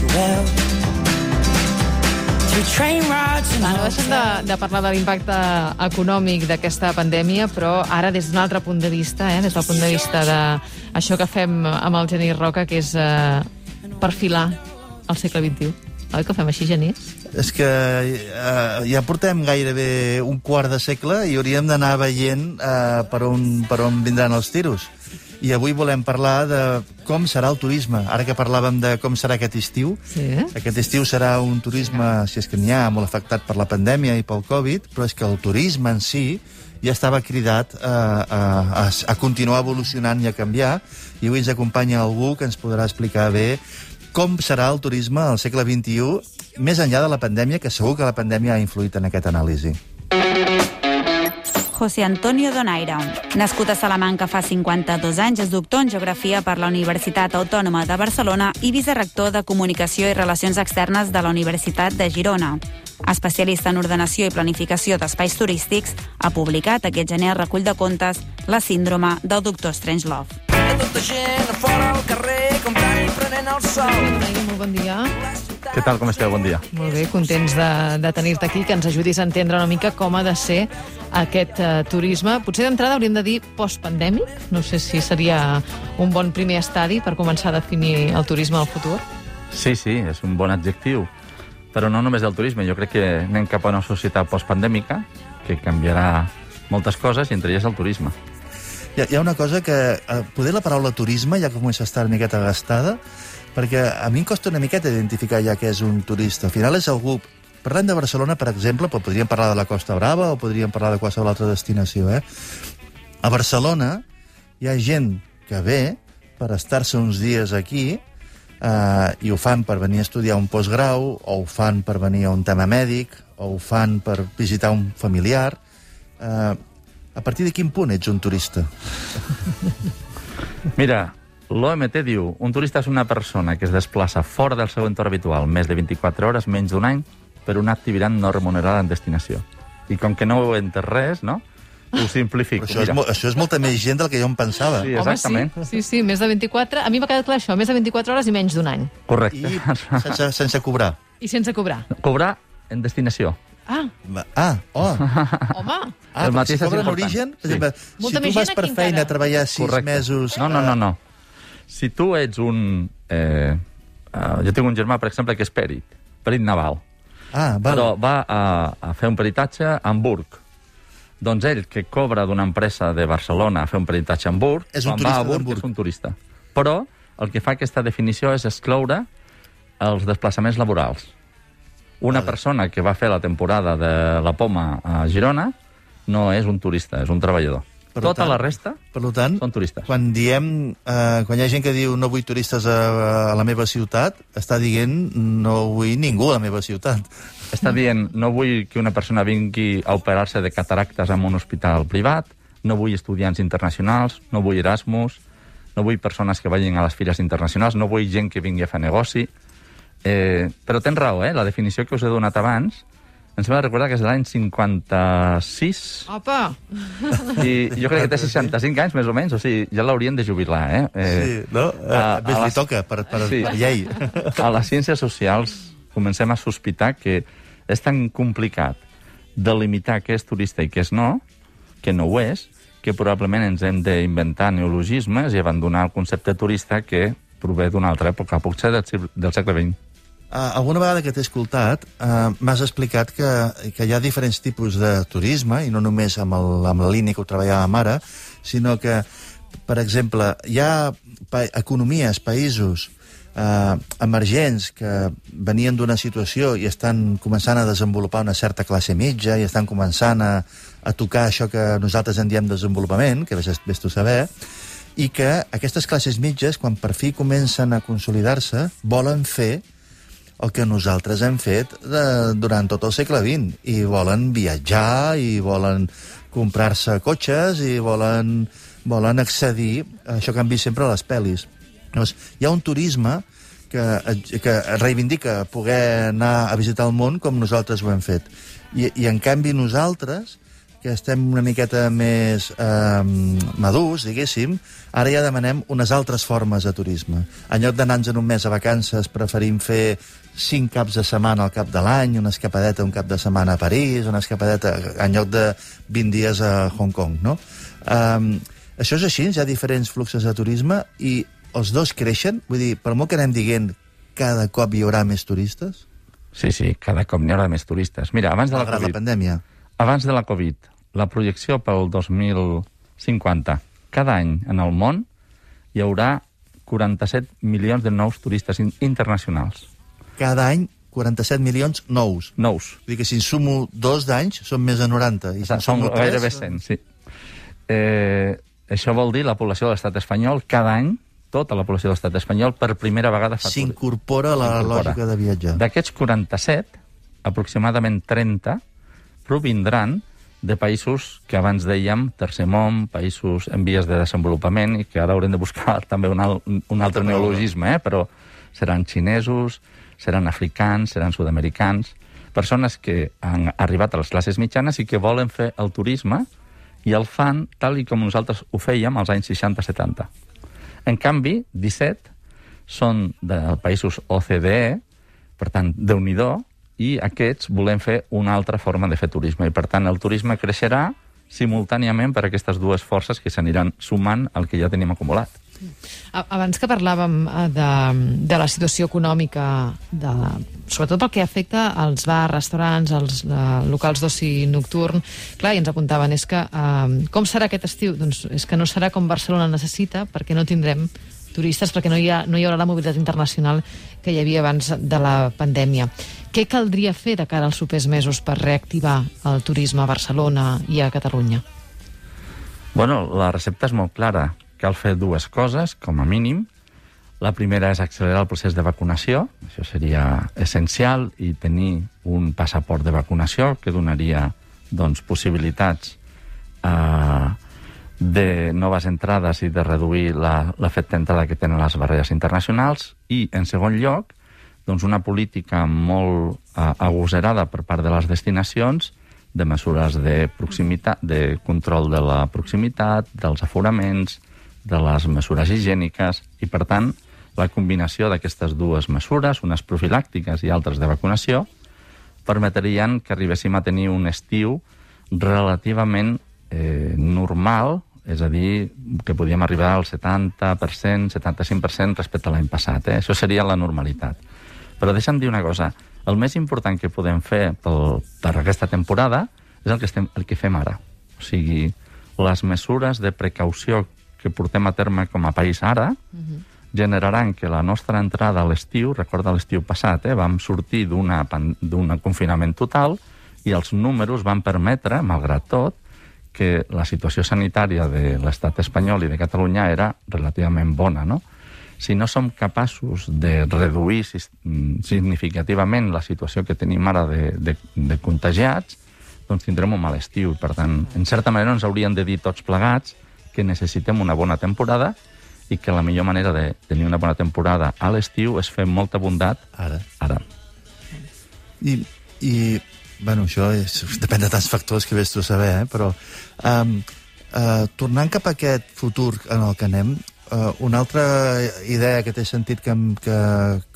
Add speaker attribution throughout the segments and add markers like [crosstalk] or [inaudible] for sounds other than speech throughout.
Speaker 1: you well. Through train rides and
Speaker 2: Va, no deixem de, de parlar de l'impacte econòmic d'aquesta pandèmia, però ara des d'un altre punt de vista, eh, des del punt de vista de això que fem amb el Genís Roca, que és eh, perfilar el segle XXI. Oi que ho fem així, Genís?
Speaker 3: És que eh, ja portem gairebé un quart de segle i hauríem d'anar veient eh, per, on, per on vindran els tiros. I avui volem parlar de com serà el turisme. Ara que parlàvem de com serà aquest estiu,
Speaker 2: Sí.
Speaker 3: aquest estiu serà un turisme, si és que n'hi ha, molt afectat per la pandèmia i pel Covid, però és que el turisme en si ja estava cridat a, a, a, a continuar evolucionant i a canviar, i avui ens acompanya algú que ens podrà explicar bé com serà el turisme al segle XXI, més enllà de la pandèmia, que segur que la pandèmia ha influït en aquest anàlisi.
Speaker 4: José Antonio Donaire. Nascut a Salamanca fa 52 anys, és doctor en Geografia per la Universitat Autònoma de Barcelona i vicerector de Comunicació i Relacions Externes de la Universitat de Girona. Especialista en ordenació i planificació d'espais turístics, ha publicat aquest gener el recull de contes La síndrome del doctor Strangelove.
Speaker 1: tota gent a fora al carrer comprant i prenent el sol.
Speaker 2: Molt bon dia.
Speaker 5: Què tal, com esteu? Bon dia.
Speaker 2: Molt bé, contents de, de tenir-te aquí, que ens ajudis a entendre una mica com ha de ser aquest uh, turisme. Potser d'entrada hauríem de dir postpandèmic. No sé si seria un bon primer estadi per començar a definir el turisme del futur.
Speaker 5: Sí, sí, és un bon adjectiu. Però no només del turisme. Jo crec que anem cap a una societat postpandèmica que canviarà moltes coses, i entre elles el turisme.
Speaker 3: Hi ha, hi ha una cosa que... Eh, poder la paraula turisme ja comença a estar una miqueta gastada, perquè a mi em costa una miqueta identificar ja què és un turista. Al final és algú... Parlem de Barcelona, per exemple, però podríem parlar de la Costa Brava o podríem parlar de qualsevol altra destinació, eh? A Barcelona hi ha gent que ve per estar-se uns dies aquí eh, i ho fan per venir a estudiar un postgrau, o ho fan per venir a un tema mèdic, o ho fan per visitar un familiar. Eh, a partir de quin punt ets un turista?
Speaker 5: Mira, l'OMT diu un turista és una persona que es desplaça fora del seu entorn habitual més de 24 hores, menys d'un any, per una activitat no remunerada en destinació. I com que no ho entes res, no? Ho simplifico.
Speaker 3: Però això, és,
Speaker 5: Mira.
Speaker 3: això és molta més gent del que jo em pensava.
Speaker 5: Sí, exactament.
Speaker 2: Home, sí, sí, sí, més de 24... A mi m'ha quedat clar això, més de 24 hores i menys d'un any.
Speaker 5: Correcte.
Speaker 3: I sense, sense cobrar.
Speaker 2: I sense cobrar.
Speaker 5: Cobrar en destinació.
Speaker 2: Ah,
Speaker 3: Ah, oh. [laughs]
Speaker 2: home,
Speaker 3: Ah,
Speaker 5: El mateix
Speaker 3: si
Speaker 5: és
Speaker 3: cobra en
Speaker 5: important.
Speaker 3: origen, per
Speaker 5: Sí.
Speaker 3: exemple,
Speaker 2: Molta
Speaker 3: si tu vas per feina
Speaker 2: encara.
Speaker 3: a treballar sis
Speaker 5: Correcte.
Speaker 3: mesos...
Speaker 5: No, no, no, no. Si tu ets un... Eh, uh, jo tinc un germà, per exemple, que és perit, perit naval,
Speaker 3: Ah, val.
Speaker 5: però va a, a fer un peritatge a Hamburg. Doncs ell, que cobra d'una empresa de Barcelona a fer un peritatge a Hamburg,
Speaker 3: És un
Speaker 5: quan va a Hamburg és un turista. Però el que fa aquesta definició és excloure els desplaçaments laborals. Una
Speaker 3: Vale.
Speaker 5: persona que va fer la temporada de la poma a Girona no és un turista, és un treballador.
Speaker 3: Per
Speaker 5: Tota
Speaker 3: tant-
Speaker 5: la resta
Speaker 3: Per tant,
Speaker 5: són turistes.
Speaker 3: quan diem, eh, quan hi ha gent que diu no vull turistes a, a la meva ciutat, està dient no vull ningú a la meva ciutat.
Speaker 5: Està dient, no vull que una persona vingui a operar-se de cataractes en un hospital privat, no vull estudiants internacionals, no vull Erasmus, no vull persones que vagin a les fires internacionals, no vull gent que vingui a fer negoci. Eh, però tens raó, eh? La definició que us he donat abans, em sembla recordar que és de l'any 56,
Speaker 2: opa,
Speaker 5: i jo crec que té 65 anys, més o menys, o sigui, ja l'haurien de jubilar, eh? eh
Speaker 3: sí, no? Eh,
Speaker 5: a-
Speaker 3: més
Speaker 5: a
Speaker 3: li toca, per, per,
Speaker 5: Sí.
Speaker 3: per llei.
Speaker 5: a les ciències socials comencem a sospitar que és tan complicat delimitar què és turista i què és no, que no ho és, que probablement ens hem d'inventar neologismes i abandonar el concepte turista que prové d'una altra època, potser del segle XX.
Speaker 3: Uh, alguna vegada que t'he escoltat, uh, m'has explicat que, que hi ha diferents tipus de turisme, i no només amb, el, amb la línia que ho treballàvem ara, sinó que, per exemple, hi ha pa economies, països uh, emergents que venien d'una situació i estan començant a desenvolupar una certa classe mitja i estan començant a, a tocar això que nosaltres en diem desenvolupament, que vés, vés tu saber, i que aquestes classes mitges, quan per fi comencen a consolidar-se, volen fer el que nosaltres hem fet de, durant tot el segle XX. I volen viatjar, i volen comprar-se cotxes, i volen, volen accedir a això que han vist sempre a les pel·lis. Llavors, hi ha un turisme que, que reivindica poder anar a visitar el món com nosaltres ho hem fet. I, i en canvi nosaltres, que estem una miqueta més eh, madurs, diguéssim, ara ja demanem unes altres formes de turisme. En lloc d'anar-nos en un mes a vacances, preferim fer cinc caps de setmana al cap de l'any, una escapadeta un cap de setmana a París, una escapadeta en lloc de 20 dies a Hong Kong, no? Um, això és així, hi ha diferents fluxos de turisme i els dos creixen? Vull dir, per molt que anem dient cada cop hi haurà més turistes?
Speaker 5: Sí, sí, cada cop n'hi haurà més turistes. Mira, abans de la
Speaker 3: Malgrat
Speaker 5: Covid...
Speaker 3: la pandèmia.
Speaker 5: Abans de la Covid, la projecció pel 2050, cada any en el món hi haurà 47 milions de nous turistes in internacionals.
Speaker 3: Cada any 47 milions nous.
Speaker 5: Nous.
Speaker 3: Vull dir que si en sumo dos d'anys són més de 90. I si en
Speaker 5: Són
Speaker 3: tres,
Speaker 5: gairebé 100, sí. Eh, això vol dir la població de l'estat espanyol cada any, tota la població de l'estat espanyol, per primera vegada fa.
Speaker 3: S'incorpora a la lògica de viatjar.
Speaker 5: D'aquests 47, aproximadament 30 provindran de països que abans dèiem tercer món, països en vies de desenvolupament, i que ara haurem de buscar [laughs] també un, al, un altre neologisme, eh? però seran xinesos, seran africans, seran sud-americans, persones que han arribat a les classes mitjanes i que volen fer el turisme i el fan tal i com nosaltres ho fèiem als anys 60-70. En canvi, 17 són de països OCDE, per tant, déu nhi i aquests volem fer una altra forma de fer turisme. I, per tant, el turisme creixerà simultàniament per aquestes dues forces que s'aniran sumant al que ja tenim acumulat.
Speaker 2: Abans que parlàvem eh, de, de la situació econòmica, de, sobretot pel que afecta als bars, restaurants, als uh, locals d'oci nocturn, clar, i ens apuntaven, és que uh, com serà aquest estiu? Doncs és que no serà com Barcelona necessita, perquè no tindrem turistes, perquè no hi, ha, no hi haurà la mobilitat internacional que hi havia abans de la pandèmia. Què caldria fer de cara als propers mesos per reactivar el turisme a Barcelona i a Catalunya?
Speaker 5: Bueno, la recepta és molt clara. Cal fer dues coses, com a mínim. La primera és accelerar el procés de vacunació. Això seria essencial i tenir un passaport de vacunació que donaria doncs, possibilitats eh, de noves entrades i de reduir l'efecte d'entrada que tenen les barreres internacionals. I, en segon lloc, doncs una política molt eh, agosarada per part de les destinacions de mesures de proximitat, de control de la proximitat, dels aforaments, de les mesures higièniques i, per tant, la combinació d'aquestes dues mesures, unes profilàctiques i altres de vacunació, permetrien que arribéssim a tenir un estiu relativament eh, normal, és a dir, que podíem arribar al 70%, 75% respecte a l'any passat. Eh? Això seria la normalitat. Però deixa'm dir una cosa. El més important que podem fer pel, per aquesta temporada és el que, estem, el que fem ara. O sigui, les mesures de precaució que portem a terme com a país ara generaran que la nostra entrada a l'estiu, recorda l'estiu passat, eh, vam sortir d'un confinament total i els números van permetre, malgrat tot, que la situació sanitària de l'estat espanyol i de Catalunya era relativament bona, no? Si no som capaços de reduir mm, significativament la situació que tenim ara de, de, de contagiats, doncs tindrem un mal estiu. Per tant, en certa manera ens haurien de dir tots plegats que necessitem una bona temporada i que la millor manera de tenir una bona temporada a l'estiu és fer molta bondat
Speaker 3: Ara.
Speaker 5: ara.
Speaker 3: I, i bueno, això és, depèn de tants factors que vés tu a saber, eh? però um, uh, tornant cap a aquest futur en el que anem, uh, una altra idea que té sentit que, que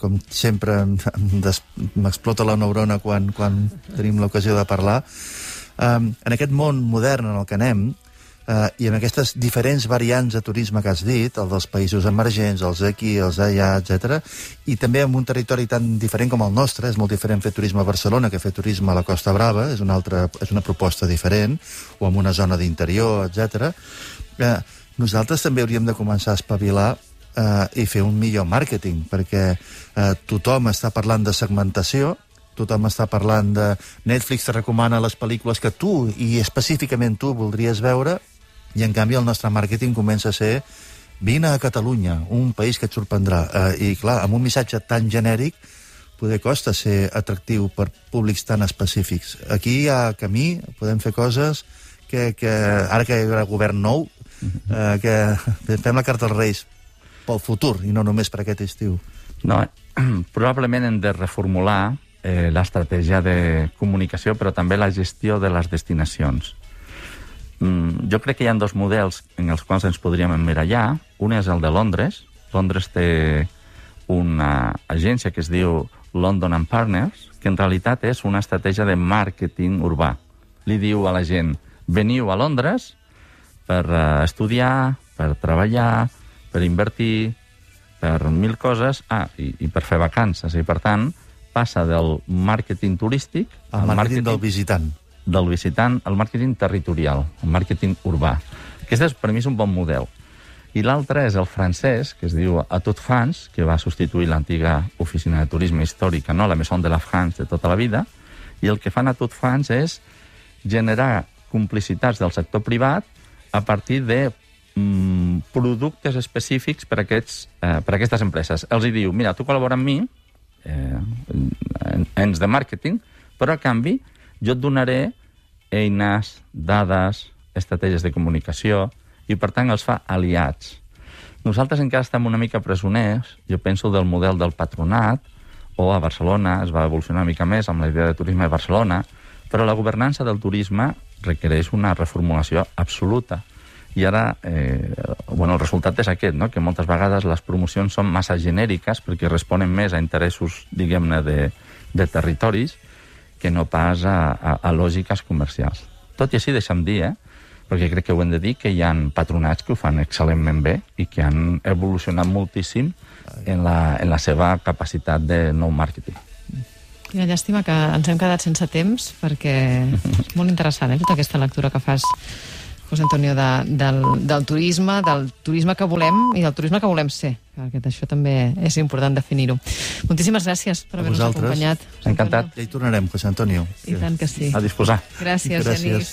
Speaker 3: com sempre m'explota la neurona quan, quan tenim l'ocasió de parlar, um, en aquest món modern en el que anem, Uh, I amb aquestes diferents variants de turisme que has dit, el dels països emergents, els d'aquí, els d'allà, etc, i també en un territori tan diferent com el nostre, és molt diferent fer turisme a Barcelona que fer turisme a la Costa Brava, és una, altra, és una proposta diferent, o en una zona d'interior, etc. Uh, nosaltres també hauríem de començar a espavilar uh, i fer un millor màrqueting, perquè uh, tothom està parlant de segmentació, tothom està parlant de Netflix te recomana les pel·lícules que tu, i específicament tu, voldries veure, i en canvi el nostre màrqueting comença a ser vine a Catalunya, un país que et sorprendrà. Eh, I clar, amb un missatge tan genèric poder costa ser atractiu per públics tan específics. Aquí hi ha camí, podem fer coses que, que ara que hi haurà govern nou, eh, que fem la carta als Reis pel futur i no només per aquest estiu.
Speaker 5: No, [clears throat] probablement hem de reformular eh, l'estratègia de comunicació, però també la gestió de les destinacions. Mm, jo crec que hi ha dos models en els quals ens podríem emmirallar. Un és el de Londres. Londres té una agència que es diu London and Partners, que en realitat és una estratègia de màrqueting urbà. Li diu a la gent, veniu a Londres per uh, estudiar, per treballar, per invertir, per mil coses, ah, i, i per fer vacances. I, per tant, passa del màrqueting turístic
Speaker 3: El màrqueting del visitant.
Speaker 5: Del visitant al màrqueting territorial, el màrqueting urbà. Aquest per mi, és un bon model. I l'altre és el francès, que es diu A Tot France, que va substituir l'antiga oficina de turisme històrica, no? la Maison de la France de tota la vida, i el que fan a Tot France és generar complicitats del sector privat a partir de mm, productes específics per, aquests, eh, per a aquestes empreses. Els hi diu, mira, tu col·labora amb mi, eh, en, ens de màrqueting, però a canvi jo et donaré eines, dades, estratègies de comunicació, i per tant els fa aliats. Nosaltres encara estem una mica presoners, jo penso del model del patronat, o a Barcelona es va evolucionar una mica més amb la idea de turisme de Barcelona, però la governança del turisme requereix una reformulació absoluta. I ara, eh, bueno, el resultat és aquest, no? que moltes vegades les promocions són massa genèriques perquè responen més a interessos, diguem-ne, de, de territoris que no pas a, a, a lògiques comercials. Tot i així, deixa'm dir, eh, perquè crec que ho hem de dir, que hi han patronats que ho fan excel·lentment bé i que han evolucionat moltíssim en la, en la seva capacitat de nou màrqueting.
Speaker 2: Quina llàstima que ens hem quedat sense temps, perquè és molt interessant, eh, tota aquesta lectura que fas, José Antonio, de, del, del turisme, del turisme que volem i del turisme que volem ser, perquè això també és important definir-ho. Moltíssimes gràcies per haver-nos acompanyat.
Speaker 5: Encantat.
Speaker 3: Ja hi tornarem, José Antonio.
Speaker 2: Antonio. I tant que sí.
Speaker 5: A disposar.
Speaker 2: Gràcies,
Speaker 3: Gràcies.
Speaker 2: Genís.